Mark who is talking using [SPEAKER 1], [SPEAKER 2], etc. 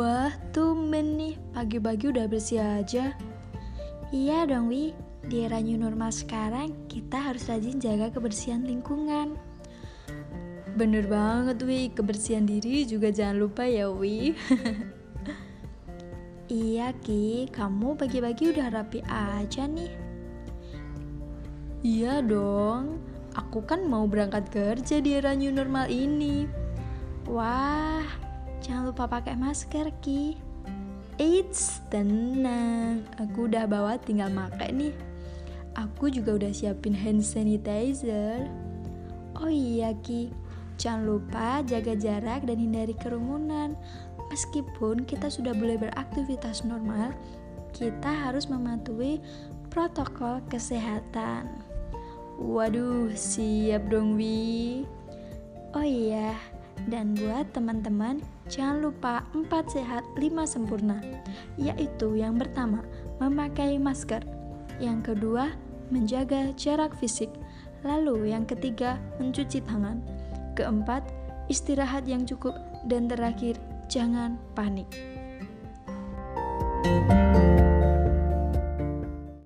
[SPEAKER 1] Wah, tumben nih, pagi-pagi udah bersih aja.
[SPEAKER 2] Iya dong, Wi. Di era new normal sekarang, kita harus rajin jaga kebersihan lingkungan.
[SPEAKER 1] Bener banget, Wi. Kebersihan diri juga jangan lupa ya, Wi.
[SPEAKER 2] iya, Ki. Kamu pagi-pagi udah rapi aja nih.
[SPEAKER 1] Iya dong. Aku kan mau berangkat kerja di era new normal ini.
[SPEAKER 2] Wah, Jangan lupa pakai masker, Ki.
[SPEAKER 1] Eits, tenang. Aku udah bawa tinggal pakai nih. Aku juga udah siapin hand sanitizer.
[SPEAKER 2] Oh iya, Ki. Jangan lupa jaga jarak dan hindari kerumunan. Meskipun kita sudah boleh beraktivitas normal, kita harus mematuhi protokol kesehatan.
[SPEAKER 1] Waduh, siap dong, Wi.
[SPEAKER 2] Oh iya, dan buat teman-teman, jangan lupa 4 sehat 5 sempurna, yaitu yang pertama, memakai masker. Yang kedua, menjaga jarak fisik. Lalu yang ketiga, mencuci tangan. Keempat, istirahat yang cukup dan terakhir, jangan panik. thank you